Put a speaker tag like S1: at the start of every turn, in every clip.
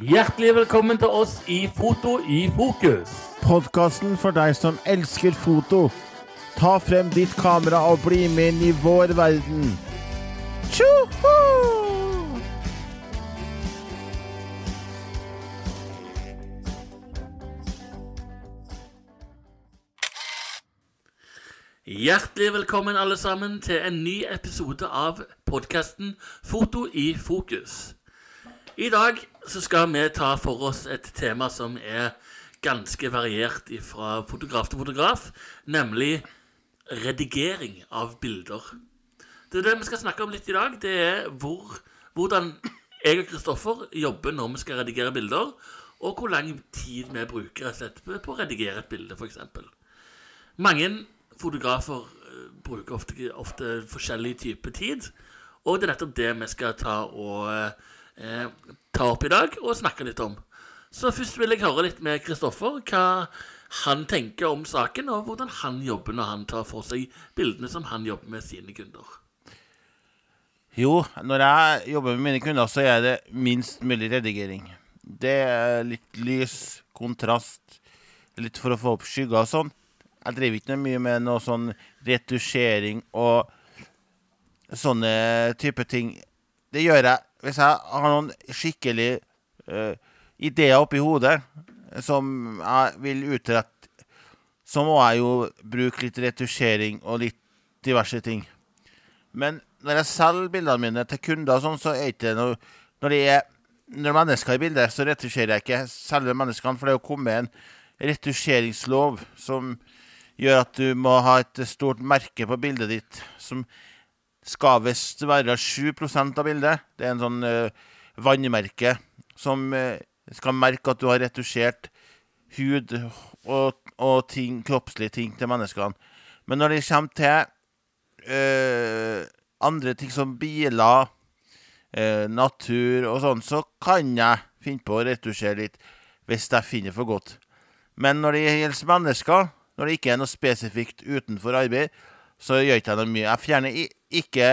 S1: Hjertelig velkommen til oss i Foto i fokus.
S2: Podkasten for deg som elsker foto. Ta frem ditt kamera og bli med inn i vår verden. Tjoho!
S1: Hjertelig velkommen alle sammen til en ny episode av podkasten Foto i fokus. I dag så skal vi ta for oss et tema som er ganske variert fra fotograf til fotograf, nemlig redigering av bilder. Det er det vi skal snakke om litt i dag. Det er hvor, hvordan jeg og Kristoffer jobber når vi skal redigere bilder, og hvor lang tid vi bruker på å redigere et bilde, f.eks. Mange fotografer eh, bruker ofte, ofte forskjellig type tid, og det er nettopp det vi skal ta og eh, ta opp i dag og snakke litt om. Så først vil jeg høre litt med Kristoffer hva han tenker om saken, og hvordan han jobber når han tar for seg bildene som han jobber med sine kunder.
S2: Jo, når jeg jobber med mine kunder, så er det minst mulig redigering. Det er litt lys, kontrast, litt for å få opp skygger og sånn. Jeg driver ikke mye med noe sånn retusjering og sånne type ting. Det gjør jeg hvis jeg har noen skikkelig uh, ideer oppi hodet som jeg vil utrette. Så må jeg jo bruke litt retusjering og litt diverse ting. Men når jeg selger bildene mine til kunder, og sånn, så er det ikke noe Når det er når mennesker er i bildet, så retusjerer jeg ikke selve menneskene, for det er jo kommet en retusjeringslov som gjør at du må ha et stort merke på bildet ditt som skal visst være 7 av bildet. Det er en sånn uh, vannmerke som uh, skal merke at du har retusjert hud og, og ting, kroppslige ting til menneskene. Men når det kommer til uh, andre ting som biler, natur og sånn, så kan jeg finne på å retusjere litt hvis jeg finner for godt. Men når det gjelder mennesker, når det ikke er noe spesifikt utenfor arbeid, så gjør ikke jeg noe mye. Jeg fjerner ikke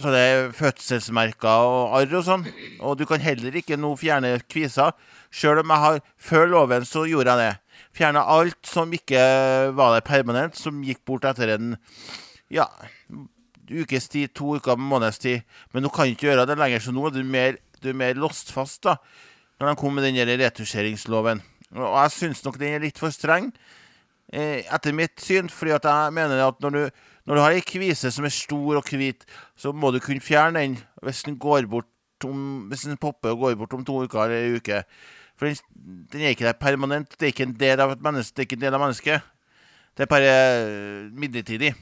S2: sånne fødselsmerker og arr og sånn. Og du kan heller ikke nå fjerne kviser. Sjøl om jeg har Før loven så gjorde jeg det. Fjerna alt som ikke var der permanent, som gikk bort etter en ja, ukes tid, to uker, måneds tid. Men du kan ikke gjøre det lenger, så nå er du mer, du er mer låst fast da, når de kom med den retusjeringsloven. Og jeg syns nok den er litt for streng, eh, etter mitt syn. fordi at jeg mener at når du, når du har ei kvise som er stor og hvit, så må du kunne fjerne den hvis den går bort om, hvis den popper og går bort om to uker eller ei uke. For den, den, er ikke der permanent. Det er ikke en del av et menneske. Det er ikke en del av mennesket. Det er bare midlertidig.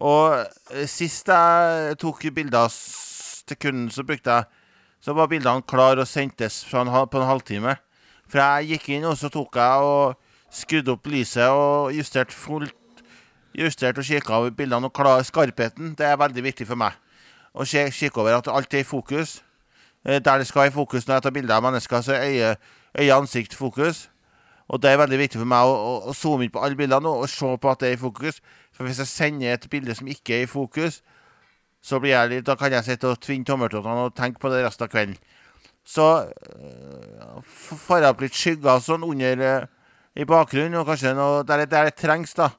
S2: Og eh, sist jeg tok bilder til kunden, så brukte jeg Så var bildene klare og sendtes en, på en halvtime. For jeg gikk inn, og så tok jeg og skrudde opp lyset og justert fullt justert og kikka over bildene og klar, skarpheten. Det er veldig viktig for meg. Å kikke over at alt er i fokus. Der det skal være i fokus når jeg tar bilder av mennesker, så er øye, ansikt fokus. Og det er veldig viktig for meg å, å, å zoome inn på alle bildene og, og, se på at det er i fokus. For hvis jeg sender et bilde som ikke er i fokus, så blir jeg litt, da kan jeg sitte og tvinne tommeltottene og tenke på det resten av kvelden. Så øh, får jeg opp litt skygger sånn under uh, i bakgrunnen, og kanskje noe der, der det trengs, da.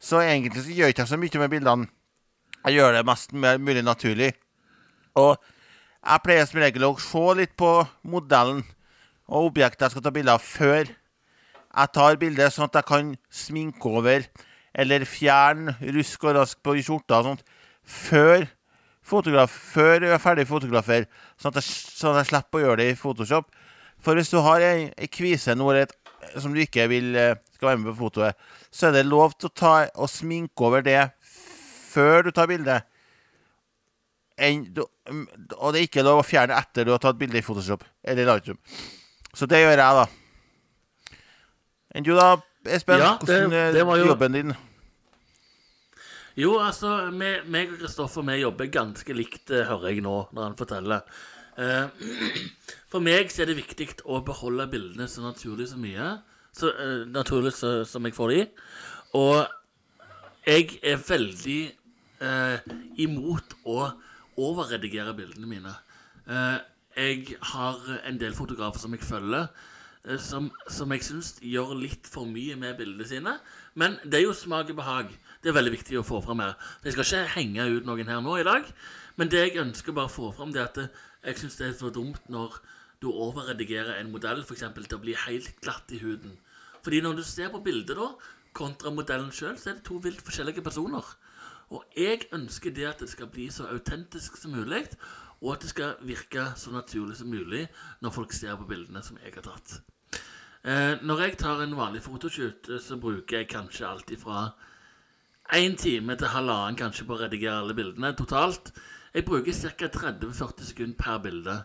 S2: Så egentlig så gjør jeg ikke så mye med bildene. Jeg gjør det mest mulig naturlig. Og jeg pleier som regel å se litt på modellen og objektet jeg skal ta bilde av, før jeg tar bildet, sånn at jeg kan sminke over eller fjerne rusk og rask på skjorta og sånt før, fotograf, før jeg er ferdig fotografer, sånn at, jeg, sånn at jeg slipper å gjøre det i Photoshop. For hvis du har ei, kvise nå som du ikke vil eh, skal være med på fotoet, så er det lov til å ta og sminke over det før du tar bildet. du, og det er ikke lov å fjerne etter du har tatt bilde i Photoshop eller Lightroom. Så det gjør jeg, da. Enn du, da, Espen?
S1: Ja, det,
S2: Hvordan er
S1: det var jo...
S2: jobben din?
S1: Jo, altså, meg og Kristoffer vi jobber ganske likt, eh, hører jeg nå når han forteller. Eh, for meg så er det viktig å beholde bildene så naturlig som mye. Så uh, naturlig så, som jeg får de. Og jeg er veldig eh, imot å overredigere bildene mine. Eh, jeg har en del fotografer som jeg følger, eh, som, som jeg syns gjør litt for mye med bildene sine. Men det er jo smak og behag. Det er veldig viktig å få fram her. Jeg skal ikke henge ut noen her nå i dag, men det jeg ønsker bare å få fram, det er at det, jeg syns det er så dumt når du overredigerer en modell for eksempel, til å bli helt glatt i huden. Fordi når du ser på bildet da, kontra modellen sjøl, så er det to vilt forskjellige personer. Og jeg ønsker det at det skal bli så autentisk som mulig, og at det skal virke så naturlig som mulig når folk ser på bildene som jeg har tatt. Eh, når jeg tar en vanlig fotoshoot, eh, så bruker jeg kanskje alt ifra én time til halvannen kanskje på å redigere alle bildene totalt. Jeg bruker ca. 30-40 sekunder per bilde.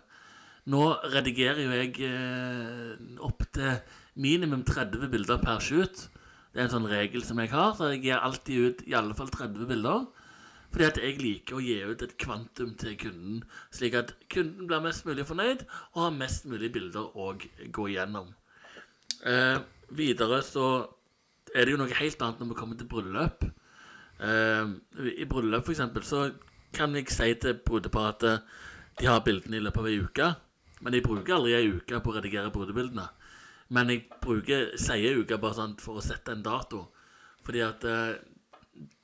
S1: Nå redigerer jo jeg eh, opp til minimum 30 bilder per shoot. Det er en sånn regel som jeg har, så jeg gir alltid ut i alle fall 30 bilder. Fordi at jeg liker å gi ut et kvantum til kunden, slik at kunden blir mest mulig fornøyd og har mest mulig bilder å gå igjennom. Eh, videre så er det jo noe helt annet når vi kommer til bryllup. Eh, I bryllup, for eksempel, så kan jeg si til brudeparet at de har bildene i løpet av ei uke. Men jeg bruker aldri ei uke på å redigere brudebildene. Men jeg bruker sier uke bare sånn for å sette en dato. Fordi at eh,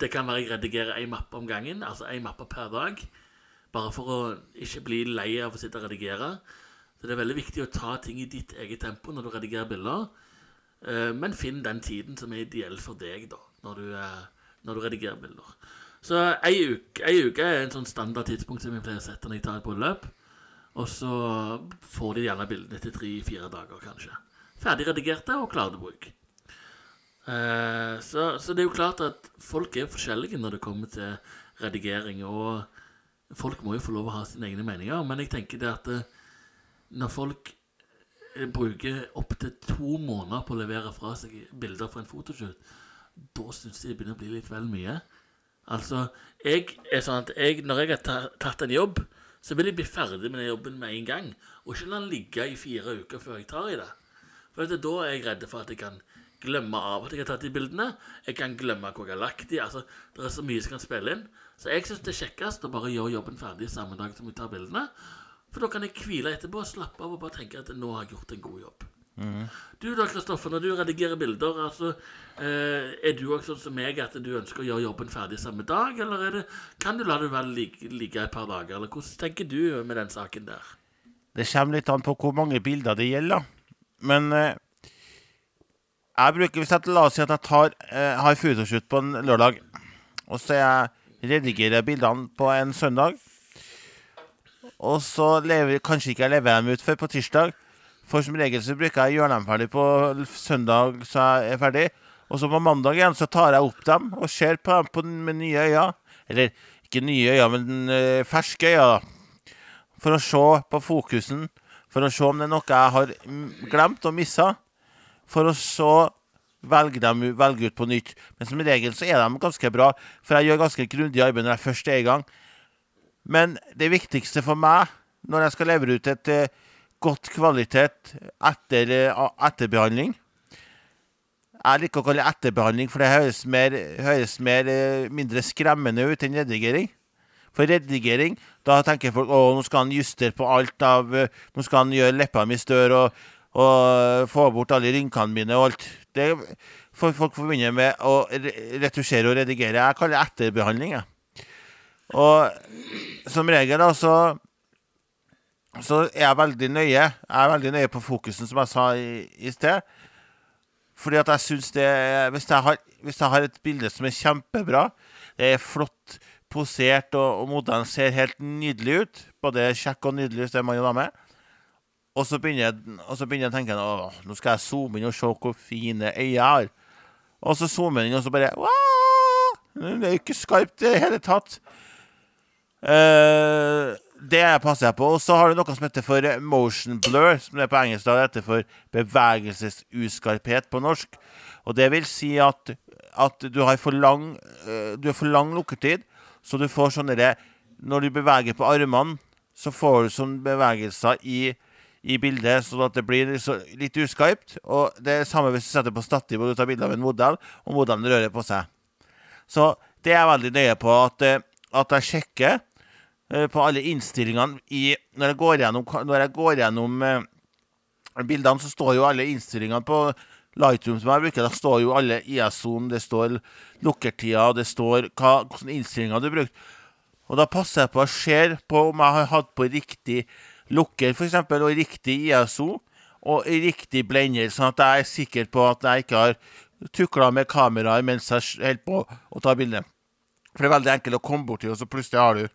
S1: det kan være jeg redigerer ei mappe om gangen, altså ei mappe per dag. Bare for å ikke bli lei av å sitte og redigere. Så det er veldig viktig å ta ting i ditt eget tempo når du redigerer bilder. Eh, men finn den tiden som er ideell for deg, da, når du, eh, når du redigerer bilder. Så ei uke, ei uke er en sånn standard tidspunkt som jeg pleier å sette når jeg tar et bryllup. Og så får de gjerne bildene etter tre-fire dager, kanskje. Ferdig redigerte og klare til bruk. Eh, så, så det er jo klart at folk er forskjellige når det kommer til redigering. Og folk må jo få lov å ha sine egne meninger. Men jeg tenker det at eh, når folk eh, bruker opptil to måneder på å levere fra seg bilder fra en fotoshoot, da syns jeg det begynner å bli litt vel mye. Altså, jeg er sånn at jeg, når jeg har tatt en jobb, så vil jeg bli ferdig med den jobben med en gang. Og ikke la den ligge i fire uker før jeg tar i det. For at da er jeg redd for at jeg kan glemme av at jeg har tatt de bildene. Jeg kan glemme hvor jeg har lagt de. Altså, det er så mye som kan spille inn. Så jeg syns det er kjekkest å bare gjøre jobben ferdig samme dag som jeg tar bildene. For da kan jeg hvile etterpå og slappe av og bare tenke at nå har jeg gjort en god jobb. Du da, Kristoffer, når du redigerer bilder, altså, eh, er du også sånn som meg at du ønsker å gjøre jobben ferdig samme dag, eller er det, kan du la det vel ligge, ligge et par dager, eller hvordan tenker du med den saken der?
S2: Det kommer litt an på hvor mange bilder det gjelder. Men eh, jeg bruker hvis jeg, La oss si at jeg tar, eh, har photoshoot på en lørdag, og så jeg redigerer bildene på en søndag. Og så lever, kanskje ikke jeg lever dem ut før på tirsdag. For som regel så bruker jeg å gjøre dem ferdig på søndag, så jeg er ferdig. Og så på mandag igjen så tar jeg opp dem og ser på dem på, med nye øyne. Eller ikke nye øyne, men øh, ferske øyne. for å se på fokusen, for å se om det er noe jeg har mm, glemt og missa, for å så velge dem velge ut på nytt. Men som regel så er de ganske bra, for jeg gjør ganske grundig arbeid når jeg først er i gang. Men det viktigste for meg når jeg skal levere ut et eh, godt kvalitet etter eh, etterbehandling Jeg liker å kalle det etterbehandling, for det høres, mer, høres mer, eh, mindre skremmende ut enn redigering. For redigering, da tenker folk å, nå skal han justere på alt av eh, Nå skal han gjøre leppene mine større og, og få bort alle rynkene mine og alt. Det får folk forbinder med å retusjere og redigere. Jeg kaller det etterbehandling, jeg. Og som regel, da, så så er jeg veldig nøye. Jeg er veldig nøye på fokusen, som jeg sa i, i sted. Fordi at jeg syns det hvis jeg, har, hvis jeg har et bilde som er kjempebra, det er flott posert, og, og modellen ser helt nydelig ut, både kjekk og nydelig, hvis det er mann og dame, og så begynner jeg, å tenke Åh, nå skal jeg zoome inn og se hvor fine øyne jeg har. Og så zoomer jeg inn, og så bare Wah! Det er jo ikke skarpt i det hele tatt. Eh, det passer jeg på. Og så har du noe som heter for motion blur, som det er på engelsk da heter for bevegelsesuskarphet på norsk. Og det vil si at, at du har for lang, eh, du har for lang lukketid, så du får sånne der- Når du beveger på armene, så får du sånne bevegelser i, i bildet, sånn at det blir litt uskarpt. Og det er det samme hvis du setter på stativ og du tar bilde av en modell, og modellen rører på seg. Så det er jeg veldig nøye på, at, eh, at jeg sjekker på alle innstillingene i Når jeg går gjennom, jeg går gjennom eh, bildene, så står jo alle innstillingene på Lightroom som jeg bruker, da står jo alle ISO-en, det står lukkertida, det står hva, hvilke innstillinger du brukte. Og da passer jeg på å se på om jeg har hatt på riktig lukker, f.eks., og riktig ISO og riktig blender, sånn at jeg er sikker på at jeg ikke har tukla med kameraet mens jeg holder på å ta bilde. For det er veldig enkelt å komme borti, og så plutselig har du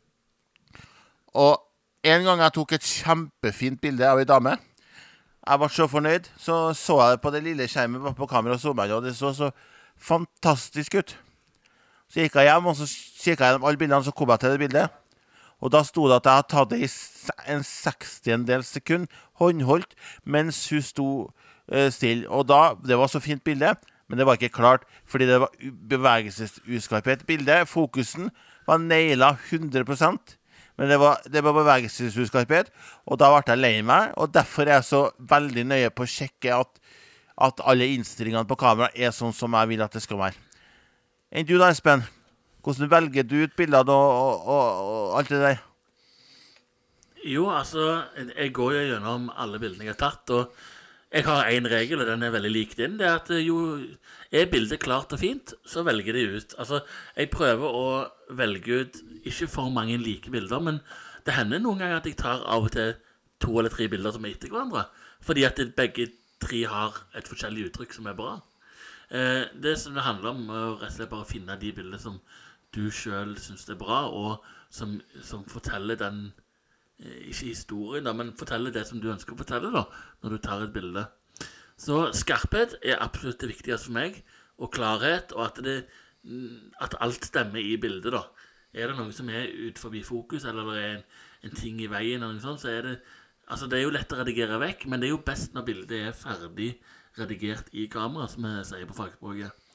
S2: Og en gang jeg tok et kjempefint bilde av ei dame. Jeg ble så fornøyd. Så så jeg det på det lille skjermen på kamera, og, og det så så fantastisk ut. Så gikk jeg hjem og så kikka gjennom alle bildene, så kom jeg til det bildet. Og da sto det at jeg hadde tatt det i en sekstiendedels sekund, håndholdt, mens hun sto uh, stille. Og da Det var så fint bilde, men det var ikke klart fordi det var bevegelsesuskarphet. Bildet, fokusen, var naila 100 men det var, det var bevegelsesutskarphet, og da ble jeg lei meg. Og derfor er jeg så veldig nøye på å sjekke at, at alle innstillingene på kamera er sånn som jeg vil at det skal være. Enn du da, Espen? Hvordan velger du ut bildene og, og, og alt det der?
S1: Jo, altså Jeg går jo gjennom alle bildene jeg har tatt. og jeg har én regel, og den er veldig lik din. Det er at jo er bildet klart og fint, så velger de ut. Altså, jeg prøver å velge ut ikke for mange like bilder, men det hender noen ganger at jeg tar av og til to eller tre bilder som er etter hverandre. Fordi at begge tre har et forskjellig uttrykk som er bra. Eh, det som det handler om, er rett og slett bare å finne de bildene som du sjøl syns er bra, og som, som forteller den Eh, ikke historien, da, men fortelle det som du ønsker å fortelle da, når du tar et bilde. Så skarphet er absolutt det viktigste for meg, og klarhet, og at, det, mm, at alt stemmer i bildet. da. Er det noe som er ut forbi fokus, eller det er en, en ting i veien, eller noe sånt, så er det Altså, det er jo lett å redigere vekk, men det er jo best når bildet er ferdig redigert i kamera, som vi sier på fagspråket.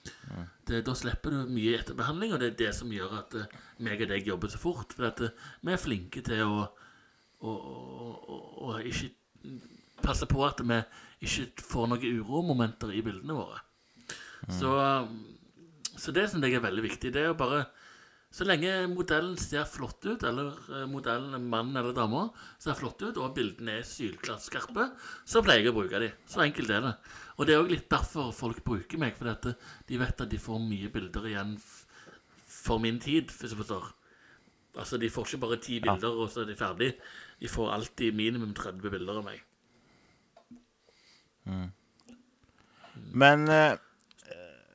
S1: Det, da slipper du mye etterbehandling, og det er det som gjør at uh, meg og deg jobber så fort. For at uh, vi er flinke til å og, og, og, ikke passe på at vi ikke får noen uromomenter i bildene våre. Mm. Så, så, det som jeg er veldig viktig. Det er å bare Så lenge modellen ser flott ut, eller eh, modellen mann eller dame ser flott ut, og bildene er sylklart skarpe, så pleier jeg å bruke dem. Så enkelt er det. Og det er òg litt derfor folk bruker meg, for dette, de vet at de får mye bilder igjen for min tid, hvis du forstår. Altså, De får ikke bare ti bilder, ja. og så er de ferdig. De får alltid minimum 30 bilder av meg.
S2: Mm. Men eh,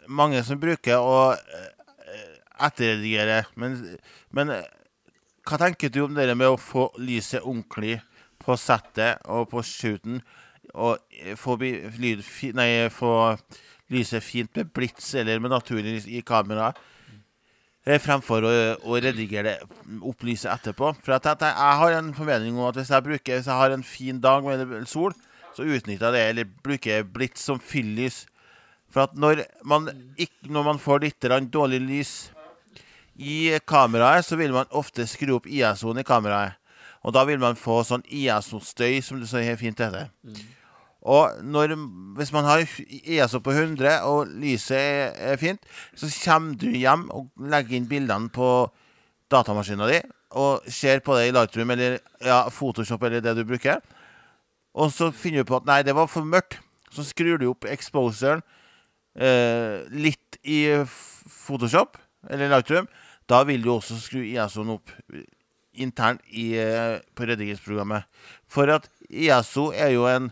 S2: mange som bruker å eh, etterredigere Men, men hva tenker du om det med å få lyset ordentlig på settet og på shooten? Og eh, få, lyd, nei, få lyset fint med blits eller med naturlig i kameraet? Eh, fremfor å, å, redigere det, opplyse etterpå. For jeg, jeg, har en formening om at hvis jeg, bruker, hvis jeg har en fin dag med sol, så utnytter jeg det, eller bruker blits som fyllys. For at når man, ikke, når man får litt dårlig lys i kameraet, så vil man ofte skru opp ISO-en i kameraet. Og da vil man få sånn ISO-støy, som det så fint heter. Mm. Og når, hvis man har ESO på 100, og lyset er, fint, så kommer du hjem og legger inn bildene på datamaskinen din og ser på det i Lightroom eller ja, Photoshop eller det du bruker. Og så finner du på at nei, det var for mørkt. Så skrur du opp exposeren eh, litt i Photoshop eller Lightroom. Da vil du også skru ISO-en opp internt eh, på redigeringsprogrammet. For at ISO er jo en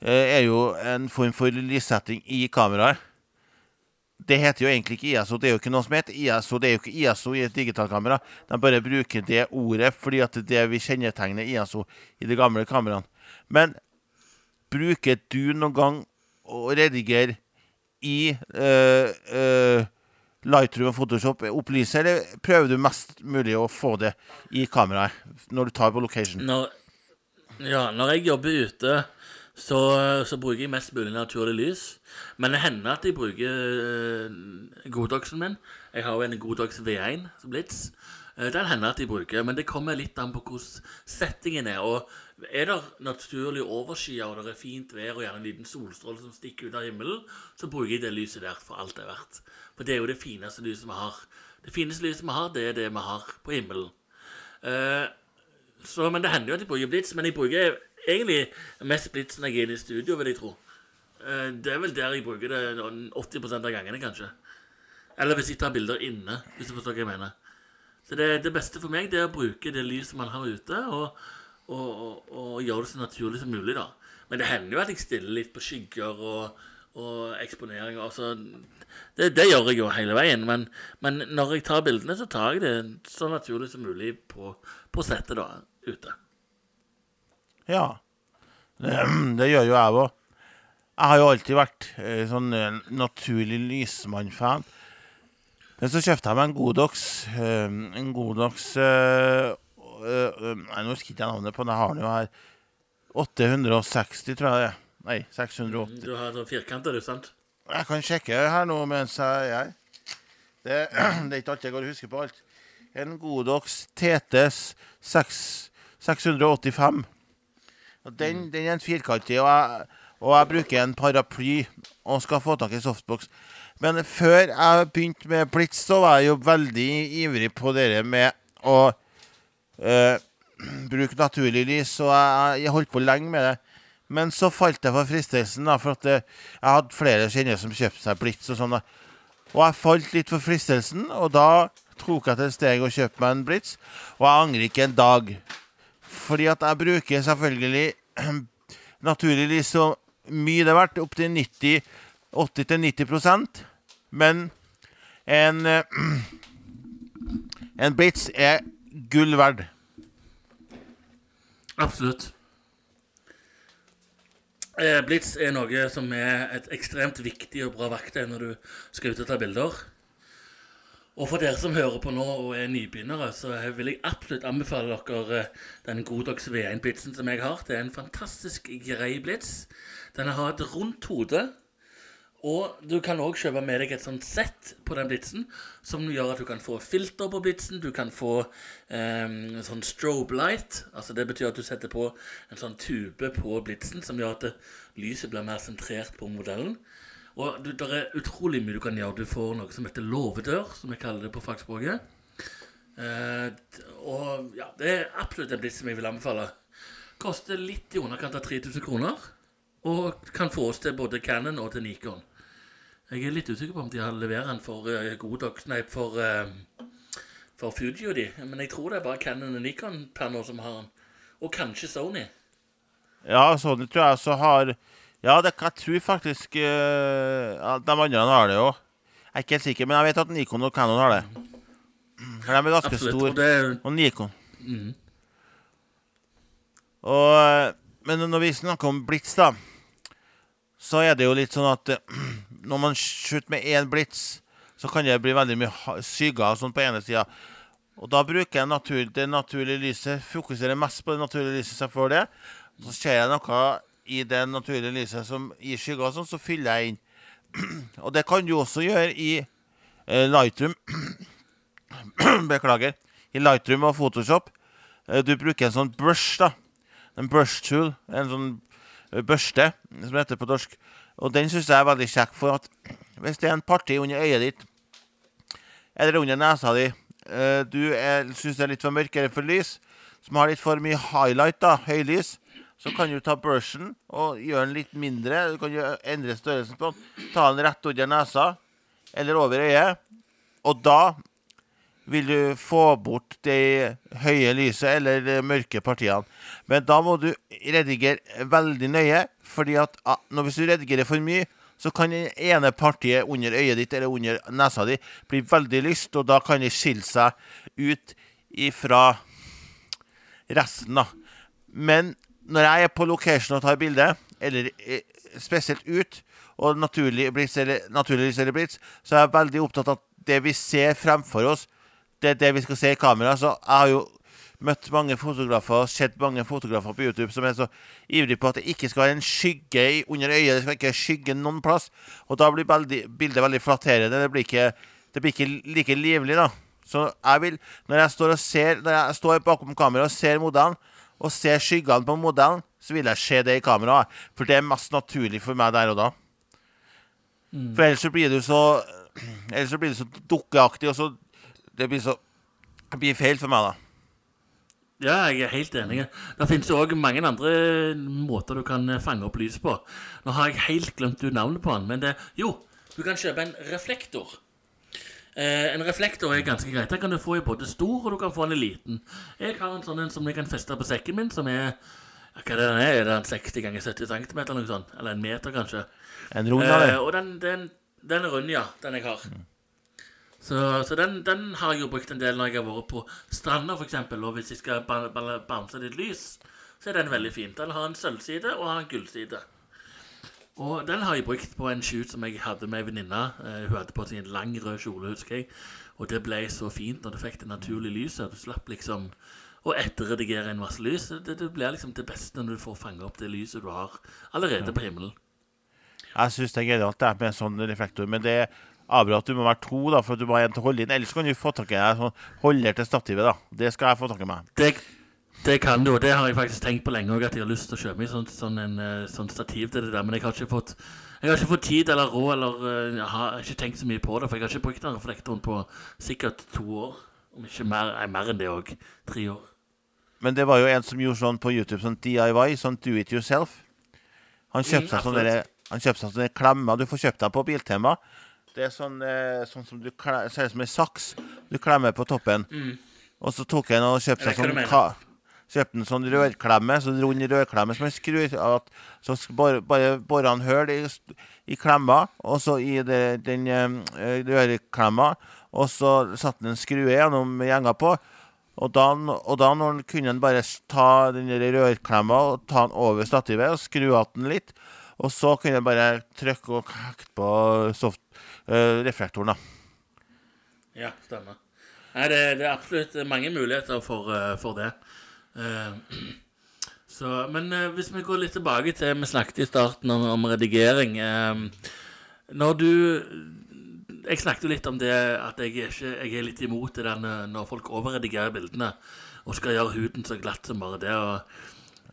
S2: er jo en form for lyssetting i kameraet. Det heter jo egentlig ikke ISO. Det er jo ikke noe som heter ISO. Det er jo ikke ISO i et digitalkamera. De bare bruker det ordet fordi at det er det vi kjennetegner ISO i de gamle kameraene. Men bruker du noen gang å redigere i øh, øh, Lightroom og Photoshop opplyse, eller prøver du mest mulig å få det i kameraet når du tar på location?
S1: Når, ja, når jeg jobber ute så, så, bruker jeg mest mulig naturlig lys. Men det hender at jeg bruker uh, Godoxen min. Jeg har jo en Godox V1 Blitz. Uh, den hender at jeg bruker, men det kommer litt an på hvordan settingen er. Og er det naturlig overskya og det er fint vær og gjerne en liten solstråle som stikker ut av himmelen, så bruker jeg det lyset der for alt det er verdt. For det er jo det fineste lyset vi har. Det fineste lyset vi har, det er det vi har på himmelen. Eh, så, men det hender jo at jeg bruker blits. Men jeg bruker egentlig mest blitt når jeg er i studio, vil jeg tro. Eh, det er vel der jeg bruker det 80% av gangene, kanskje. Eller hvis jeg tar bilder inne, hvis du forstår hva jeg mener. Så det, det beste for meg det er å bruke det lyset man har ute, og, og, og, og gjøre det så naturlig som mulig, da. Men det hender jo at jeg stiller litt på skygger og, og eksponering. Altså, det, det gjør jeg jo hele veien. Men, men når jeg tar bildene, så tar jeg det så naturlig som mulig på, på settet da, ute.
S2: Ja. Det, det gjør jo jeg òg. Jeg har jo alltid vært eh, sånn eh, naturlig lysmann-fan. Men så kjøpte jeg meg en Godox. eh, en Godox eh, eh, eh, Nei, Nå husker ikke jeg navnet på den. Jeg har den jo her. 860, tror jeg det er. Nei, 680.
S1: Du har sånn firkanter, du, sant?
S2: Jeg kan sjekke her nå mens jeg er det, det er ikke alltid jeg går og husker på alt. En Godox TTS 6, 685. Den, den er en firkantig, og jeg, og jeg bruker en paraply og skal få tak i softbox. Men før jeg begynte med Blitz, så var jeg jo veldig ivrig på dere med å øh, bruke naturlig lys, og jeg, jeg holdt på lenge med det. Men så falt jeg for fristelsen, da, for at eh, jeg hadde flere kjenner som kjøpte seg Blitz og sånn. da. Og jeg falt litt for fristelsen, og da tok jeg til steg og kjøpte meg en Blitz. Og jeg angrer ikke en dag. Fordi at jeg bruker selvfølgelig naturligvis så mye det er verdt, opptil 90 80-90% Men en En Blitz er gull verd.
S1: Absolutt. Eh, Blitz er noe som er et ekstremt viktig og bra verktøy når du skal ut og ta bilder. Og for dere som hører på nå og er nybegynnere, så vil jeg absolutt anbefale dere eh, den Godox V1-blitsen som jeg har. Det er en fantastisk grei blits. Den har et rundt hode. Og du kan òg kjøpe med deg et sånt sett på den blitsen som gjør at du kan få filter på blitsen. Du kan få eh, sånn strobe light. Altså Det betyr at du setter på en sånn tube på blitsen som gjør at lyset blir mer sentrert på modellen. Og det er utrolig mye du kan gjøre. Du får noe som heter låvedør, som jeg kaller det på fagspråket. Eh, og ja, det er absolutt en blitz som jeg vil anbefale. Koster litt i underkant av 3000 kroner. Og kan fås til både Canon og til Nikon. Jeg er litt usikker på om de leverer den for uh, Godox Nei, for, uh, for Fuji og de. Men jeg tror det er bare Canon og Nikon per nå som har den. Og kanskje Sony.
S2: Ja, Sony tror jeg så har Ja, det, jeg tror faktisk uh, de andre har det òg. Jeg er ikke helt sikker, men jeg vet at Nikon og Canon har det. For de er ganske store.
S1: Og er
S2: Og Nikon.
S1: Mm.
S2: Og, men når vi snakker om blits, da, så er det jo litt sånn at eh, når man skyter med én blits, så kan det bli veldig mye skygger og sånn på ene sida. Og da bruker jeg natur, det naturlige lyset, fokuserer mest på det naturlige lyset, så jeg får det. Så ser jeg noe i det naturlige lyset som gir skygger sånn, så fyller jeg inn. Og det kan du også gjøre i eh, Lightroom. Beklager. I Lightroom og Photoshop. Eh, Du bruker en sånn brush, da. En brush tool. En sånn eh, børste, som det heter på norsk. Og den syns jeg er veldig kjekk, for at hvis det er en parti under øyet ditt, eller under nesa di, eh, du syns det er litt for mørk eller for lys, som har litt for mye highlight, da, høylys, så kan du ta brushen og gjøre den litt mindre. Du kan jo endre størrelsen på den. Ta den rett under nesa eller over øyet. Og da vil du få bort det høye lyset eller de mørke partiene. Men da må du redigere veldig nøye, fordi at når hvis du redigerer for mye, så kan det ene partiet under øyet ditt eller under nesa di bli veldig lyst, og da kan det skille seg ut ifra resten, da. Men når jeg er på location og tar bilde, eller eh, spesielt ut, og naturlig blitz eller, naturlig eller blitz, så er jeg veldig opptatt av at det vi ser fremfor oss, det er det vi skal se i kamera. Så jeg har jo møtt mange fotografer og sett mange fotografer på YouTube som er så ivrig på at det ikke skal være en skygge under øyet. Det skal ikke skygge noen plass. Og da blir bildet veldig flatterende. Det blir ikke, det blir ikke like livlig, da. Så jeg vil, når jeg står og ser Når jeg står bakom kameraet og ser modellen, og ser skyggene på modellen, så vil jeg se det i kameraet. For det er mest naturlig for meg der og da. For ellers så blir du så Ellers så blir du så dukkeaktig, og så Det blir så Det blir feil for meg, da.
S1: Ja, jeg er helt enig. Det finnes òg mange andre måter du kan fange opp lys på. Nå har jeg helt glemt du navnet på den, men det Jo, du kan kjøpe en reflektor. Eh, en reflektor er ganske greit. Den kan du få i både stor og du kan få den i liten. Jeg har en sånn en som jeg kan feste på sekken min, som er Hva er det den er? Er det en 60 ganger 70 cm eller noe sånt? Eller en meter, kanskje?
S2: En rund.
S1: Eh, og den, den, den er rund, ja. Den jeg har. Så, så den, den har jeg jo brukt en del når jeg har vært på stranda, f.eks. Og hvis jeg skal bamse ba- litt lys, så er den veldig fin. Den har en sølvside og har en gullside. Og den har jeg brukt på en shoot som jeg hadde med ei venninne. Eh, hun hadde på seg en lang, rød kjole, husker jeg. Og det ble så fint når du fikk det naturlige lyset. Du slapp liksom å etterredigere en masse lys. Det, det blir liksom det beste når du får fange opp det lyset du har allerede på himmelen.
S2: Jeg syns det er genialt det er med en sånn reflektor, men det avgjør at du må være to, da, for du må ha en til å holde inn. Ellers kan du få tak i deg sånn holder til stativet. da. Det skal jeg få tak i meg.
S1: Det, det kan du, og det har jeg faktisk tenkt på lenge òg, at jeg har lyst til å kjøpe meg sånn, sånn, en, sånn stativ til det der, men jeg har ikke fått jeg har ikke fått tid eller råd, eller eh, jeg har ikke tenkt så mye på det, for jeg har ikke brukt den reflektoren på sikkert to år. Om ikke mer, nei, mer enn det òg. Tre år.
S2: Men det var jo en som gjorde sånn på YouTube, sånn DIY, sånn do it yourself. Han kjøpte
S1: Mm,
S2: seg sånne, han kjøpte seg sånne klemmer. Du får kjøpt deg på Biltema. Det er sånn, eh, sånn som du ser ut som en saks du klemmer på toppen. Og så tok han og kjøpte
S1: Mm.
S2: Seg sånn Kjøpte en sånn rørklemme, sånn rund rørklemme som han skrur av. Så bare, bare borer han hull i, i klemma, og så i det, den eh, rørklemma. Og så satte han en skrue gjennom gjenga på. Og da, og da han kunne han bare ta den rørklemma og ta den over stativet og skru av den litt. Og så kunne han bare trykke og hekte på soft, uh, reflektoren. da.
S1: Ja, stemmer. Nei, det, det er absolutt mange muligheter for, uh, for det. Eh, så, men eh, hvis vi går litt tilbake til Vi snakket i starten om, om redigering. eh, når du Jeg snakket jo litt om det at jeg er, ikke, jeg er litt imot det der når- folk overredigerer bildene og skal gjøre huden så glatt som bare det. og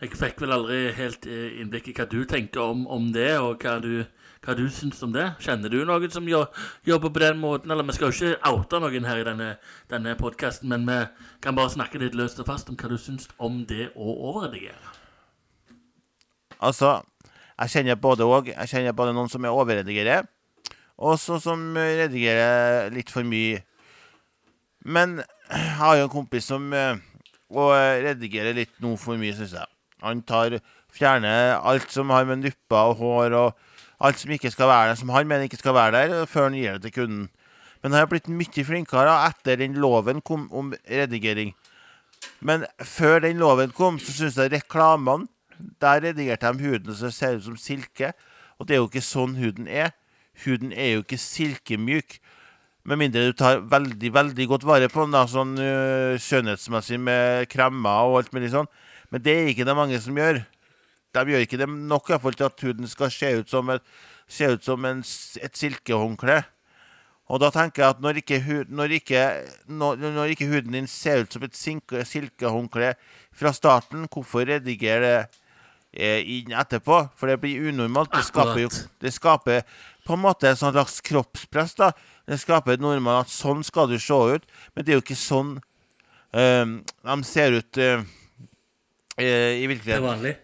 S1: Jeg fikk vel aldri helt innblikk i hva du tenker om, om det, og hva du, hva du syns om det. Kjenner du noen som jobber på den måten? Eller vi skal jo ikke oute noen her i denne, denne podkasten, men vi kan bare snakke litt løst og fast om hva du syns om det å overredigere.
S2: Altså, jeg kjenner både og. Jeg kjenner både noen som er overredigerer, og så som redigerer litt for mye. Men jeg har jo en kompis som eh, og redigerer litt nå for mye, syns jeg. Han tar fjerner alt som har med nupper og hår og alt som ikke skal være der, som han mener ikke skal være der, før han gir det til kunden. Men han har blitt mye flinkere etter den loven kom om redigering. Men før den loven kom, så syns jeg reklamene Der redigerte de huden det ser ut som silke. Og det er jo ikke sånn huden er. Huden er jo ikke silkemyk. Med mindre du tar veldig veldig godt vare på den, da, sånn uh, skjønnhetsmessig med kremmer og alt mulig sånn. Men det er ikke det mange som gjør. De gjør ikke det nok i hvert fall til at huden skal se ut som, et, se ut som en, et silkehåndkle. Og da tenker jeg at når ikke, når, ikke, når, når ikke huden din ser ut som et silkehåndkle fra starten, hvorfor redigere det eh, inn etterpå? For det blir unormalt. Det skaper jo det skaper på en måte et slags kroppspress. da. Det skaper et normalt at sånn skal du se ut, men det er jo ikke sånn eh, de ser ut eh, i virkeligheten.
S1: Det er vanlig.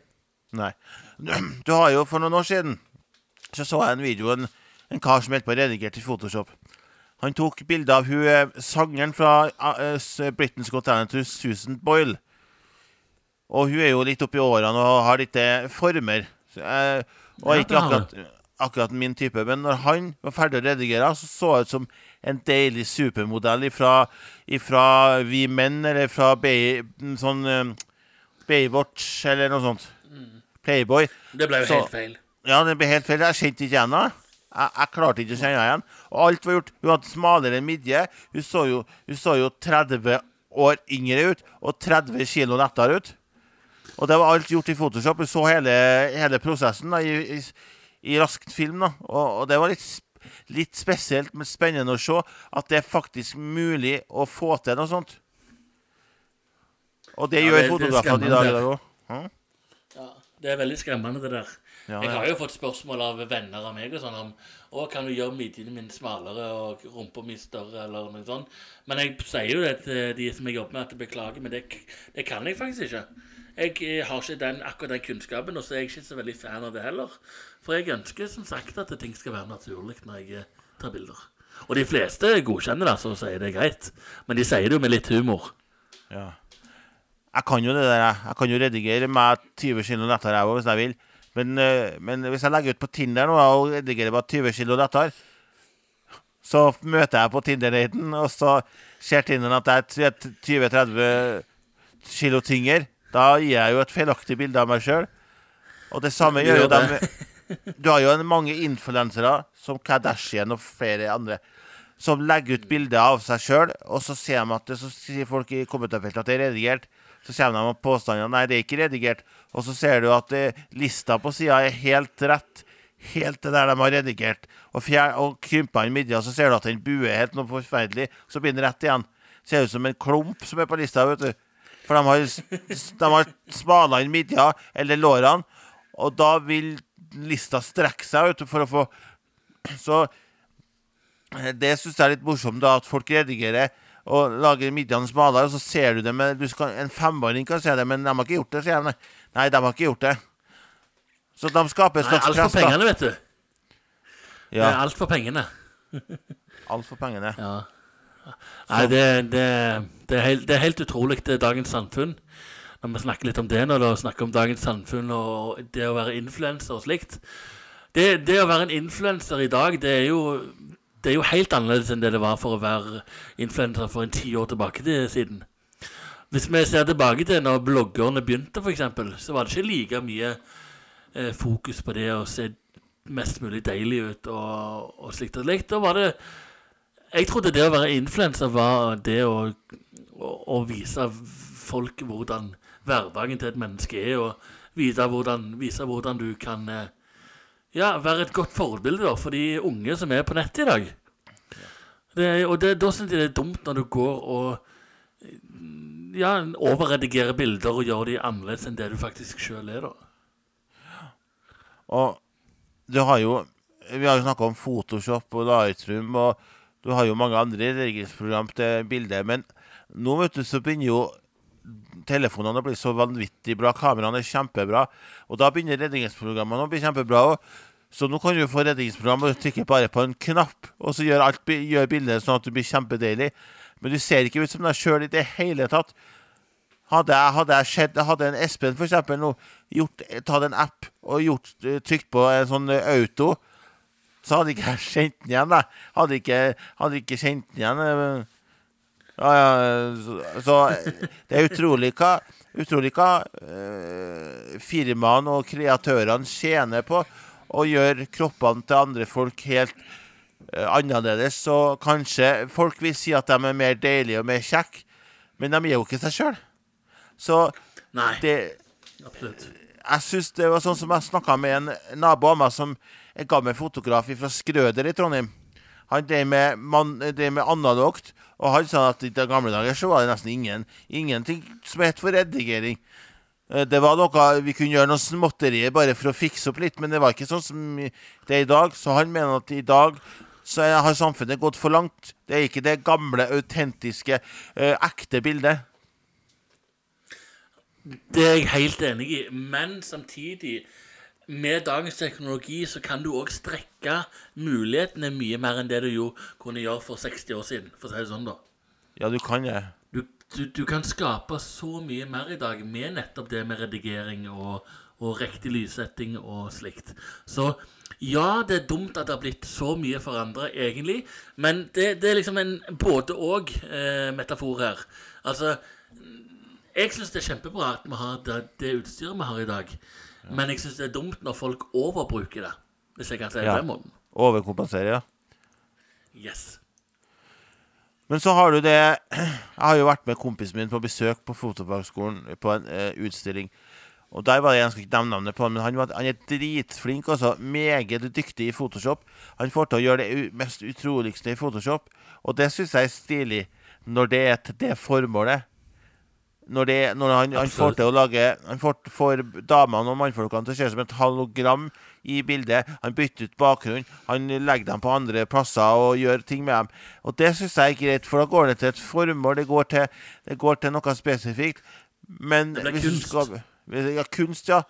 S2: Nei. Du har jo For noen år siden så så jeg en video en, en kar som holdt på å redigere til Photoshop. Han tok bilde av hun eh, sangeren fra uh, Britain's Got Talent, Susan Boyle. Og hun er jo litt oppi årene og har litt eh, former. Så, uh, og ikke
S1: det
S2: akkurat, akkurat min type. Men når han var ferdig å redigere, så så han ut som en deilig supermodell ifra, ifra Vi Menn, eller fra Bay, sånn eh, Baywatch, eller noe sånt. Playboy.
S1: Det ble jo
S2: Så-
S1: helt feil.
S2: Ja, det ble helt feil. Jeg kjente ikke igjen henne. Jeg, jeg klarte ikke å kjenne henne igjen. Og alt var gjort. Hun hadde smalere midje. Hun så jo, hun så jo 30 år yngre ut og 30 kilo lettere ut. Og det var alt gjort i Photoshop. Hun så hele, hele prosessen da, i, i, i raskt film. da. Og, og det var litt, litt spesielt, men spennende å se at det er faktisk mulig å få til noe sånt. Og det
S1: Ja,
S2: gjør
S1: det- det
S2: fotografene i dag.
S1: skremmende.
S2: i dag også. Hm?
S1: Ja, Det er veldig skremmende, det der.
S2: Ja,
S1: jeg har jo fått spørsmål av venner av meg og sånn om å, kan du gjøre midjene mine smalere og rumpa mi større, eller noe sånt. Men jeg sier jo det til de som jeg jobber med, at jeg beklager, men det, det kan jeg faktisk ikke. Jeg eh, har ikke den, akkurat den kunnskapen, og så er jeg ikke så veldig fan av det heller. For jeg ønsker som sagt at ting skal være naturlig når jeg eh, tar bilder. Og de fleste godkjenner det, så sier det er greit. Men de sier det jo med litt humor.
S2: Ja. Jeg kan jo det der. jeg. Jeg kan jo redigere meg 20 kilo lettere jeg hvis jeg vil. Men, eh, men hvis jeg legger ut på Tinder nå og redigerer meg 20 kilo lettere, så møter jeg på Tinder-daten, og så ser Tinderen at jeg er 20-30 kilo tyngre. Da gir jeg jo et feilaktig bilde av meg sjøl. Og det samme gjør jo dem Du har jo mange influensere, som Kardashian og flere andre, som legger ut bilder av seg sjøl, og så ser de at det, så sier folk i kommentarfeltet at det er redigert. Så kommer de med påstander nei, det er ikke redigert. Og så ser du at eh, lista på sida er helt rett. Helt til der de har redigert. Og, og krympa inn midja, så ser du at den buer helt noe forferdelig. Så blir den rett igjen. Ser ut som en klump som er på lista, vet du. For de har, de har smala inn midja, eller lårene, og da vil lista strekke seg, vet du, for å få Så det syns jeg er litt morsomt, da, at folk redigerer og lager middagen smalere, og så ser du det med du skal, En femåring kan se det, men de har ikke gjort det, sier de. Nei, de har ikke gjort det. Så de skaper et slags
S1: alt for pengene, vet du. Det er alt for pengene.
S2: alt for pengene.
S1: Ja. Nei, det, det, det, er helt, det er helt utrolig, det er dagens samfunn. Når vi snakker litt om det nå, da, snakker om dagens samfunn og det å være influenser og slikt. Det, det å være en influenser i dag, det er, jo, det er jo helt annerledes enn det det var for å være influenser for en ti år tilbake til siden. Hvis vi ser tilbake til når bloggerne begynte, f.eks., så var det ikke like mye eh, fokus på det å se mest mulig deilig ut og, og slikt og slikt. Da var det jeg trodde det å være influenser var det å, å, å vise folk hvordan hverdagen til et menneske er, og vise hvordan, vise hvordan du kan eh, ja, være et godt forbilde da, for de unge som er på nettet i dag. Det, og det, da syns jeg det er dumt når du går og ja, overredigerer bilder og gjør de annerledes enn det du faktisk sjøl er. da.
S2: Og du har jo Vi har jo snakka om Photoshop og Lightroom, og du har jo mange andre redigeringsprogram til bilder. Men nå vet du, så begynner jo telefonene blir bli så vanvittig bra. Kameraene er kjempebra. Og da begynner redningsprogrammene å bli kjempebra òg. Så nå kan du få redningsprogram og trykke bare på en knapp, og så gjør, alt, gjør bildet sånn at du blir kjempedeilig. Men du ser ikke ut som deg sjøl i det hele tatt. Hadde jeg, hadde jeg skjedd, hadde en Espen for eksempel nå gjort, tatt en app og gjort, eh, trykt på en sånn eh, auto, så hadde ikke jeg kjent den igjen. Da. Hadde ikke, hadde ikke kjent den igjen. Så, det er utrolig hva, utrolig hva eh, firmaene og kreatørene tjener på å gjøre kroppene til andre folk helt eh, annerledes. Så kanskje folk vil si at de er mer deilige og mer kjekke, men de er jo ikke seg sjøl. Så
S1: Nei,
S2: det
S1: absolutt.
S2: jeg synes det var sånn som jeg snakka med en nabo av meg som er gammel fotograf fra Skrøder i Trondheim. Han drev med, man, drev med analogt, og han sa at i de gamle dager så var det nesten ingen, ingenting som het for redigering. Eh, Det var noe Vi kunne gjøre noe småtterier bare for å fikse opp litt, men det var ikke sånn som det er i dag. Så han mener at i dag så har samfunnet gått for langt. Det er ikke det gamle, autentiske, eh, ekte bildet.
S1: Det er jeg helt enig i, men samtidig med dagens teknologi så kan du òg strekke mulighetene mye mer enn det du jo kunne gjøre for 60 år siden. for å si det sånn da.
S2: Ja, du kan det.
S1: Du, du, du kan skape så mye mer i dag med nettopp det med redigering og, og riktig lyssetting og slikt. Så ja, det er dumt at det har blitt så mye forandra, egentlig. Men det, det er liksom en både-og-metafor her. Altså Jeg syns det er kjempebra at vi har det, det utstyret vi har i dag. Men jeg syns det er dumt når folk overbruker det. Hvis jeg kan si det
S2: Ja.
S1: på den måten.
S2: Overkompensere, ja.
S1: Yes.
S2: Men så har du det Jeg har jo vært med kompisen min på besøk på fotofagskolen på en uh, utstilling. Og der var det Jeg skal ikke nevne navnet på han, men han, var, han er dritflink. Altså, meget dyktig i Photoshop. Han får til å gjøre det mest utroligste i Photoshop. Og det syns jeg er stilig, når det er til det formålet. Når, det, når han, han får til å lage Han får, får damene og mannfolkene til å se ut som et hologram i bildet. Han bytter ut bakgrunn. Han legger dem på andre plasser og gjør ting med dem. Og det syns jeg er greit, for da går det til et formål. Det går til, det går til noe spesifikt. Men
S1: Det blir kunst.
S2: skal Ja, kunst, ja.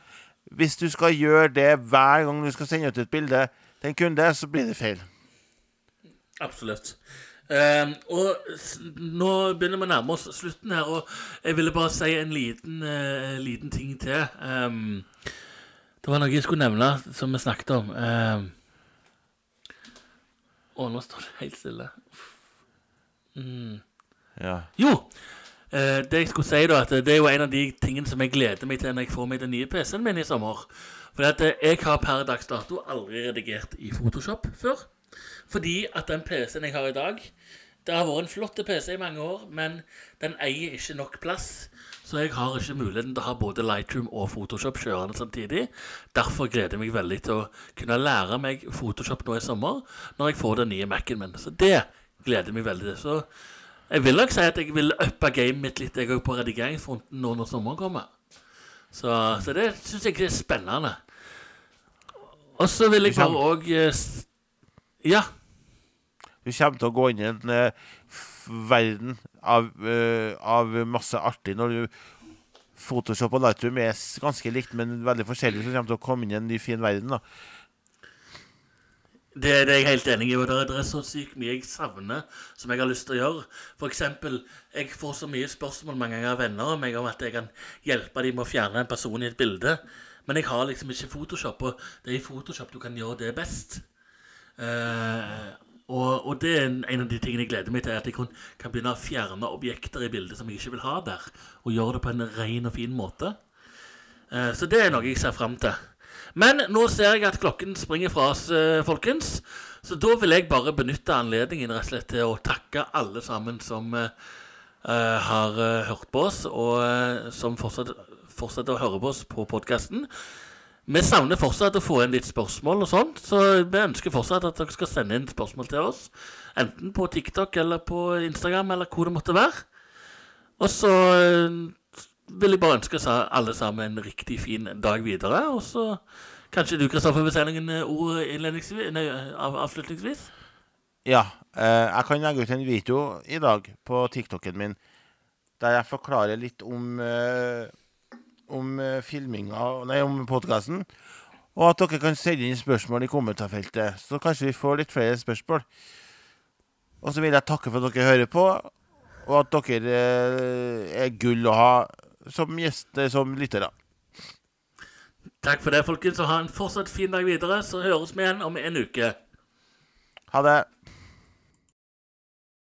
S2: Hvis du skal gjøre det hver gang du skal sende ut et bilde til en kunde, så blir det feil.
S1: Absolutt. Ehm, og nå begynner vi å nærme oss slutten her, og jeg ville bare si en liten, eh, liten ting til. Ehm, det var noe jeg skulle nevne som vi snakket om. Um, å, nå står det helt stille.
S2: Ja.
S1: Jo! eh, det jeg skulle si da, at det er jo en av de tingene som jeg gleder meg til når jeg får meg den nye PC-en min i sommer. For at eh, jeg har per dags dato aldri redigert i Photoshop før. Fordi at den PC-en jeg har i dag Det har vært en flott PC i mange år, men den eier ikke nok plass. Så jeg har ikke muligheten til å ha både Lightroom og Photoshop kjørende samtidig. Derfor gleder jeg meg veldig til å kunne lære meg Photoshop nå i sommer, når jeg får den nye Mac-en min. Så det gleder jeg meg veldig til. Så jeg vil nok si at jeg vil uppe gamet mitt litt jeg på redigeringsfronten nå når sommeren kommer. Så, så det syns jeg er spennende. Og så vil jeg bare òg Ja.
S2: Du kommer til å gå inn i en uh, verden av, uh, av masse artig når du Photoshop og Lightroom er ganske likt, men veldig forskjellig. Så du kommer til å komme inn i en ny, fin verden. da.
S1: Det, det er jeg helt enig i. og Det er, så sykt mye jeg savner som jeg har lyst til å gjøre. For eksempel, jeg får så mye spørsmål mange ganger av venner om meg om at jeg kan hjelpe dem med å fjerne en person i et bilde. Men jeg har liksom ikke Photoshop, og det er i Photoshop du kan gjøre det best. Eh, og, og det er en, av de tingene jeg gleder meg til, at jeg kan, kan begynne å fjerne objekter i bildet som jeg ikke vil ha der, og gjøre det på en ren og fin måte. Eh, Så det er noe jeg ser fram til. Men nå ser jeg at klokken springer fra oss, eh, folkens. Så da vil jeg bare benytte anledningen rett og slett til å takke alle sammen som eh, eh, har eh, hørt på oss, og eh, som fortsetter å høre på oss på podkasten. Vi savner fortsatt å få inn litt spørsmål og sånt, så vi ønsker fortsatt at dere skal sende inn spørsmål til oss. Enten på TikTok eller på Instagram eller hvor det måtte være. Og så eh, vil jeg bare ønske alle sammen en riktig fin dag videre. Og så kanskje du, Kristoffer, vil si noen eh, ord avslutningsvis?
S2: Ja. Eh, jeg kan legge ut en video i dag på TikToken min der jeg forklarer litt om om eh, filminga Nei, om podkasten. Og at dere kan sende inn spørsmål i kommentarfeltet. Så kanskje vi får litt flere spørsmål. Og så vil jeg takke for at dere hører på, og at dere eh, er gull å ha som gjester, som lyttere.
S1: Takk for det, folkens, og ha en fortsatt fin dag videre. Så høres vi igjen om en uke.
S2: Ha det.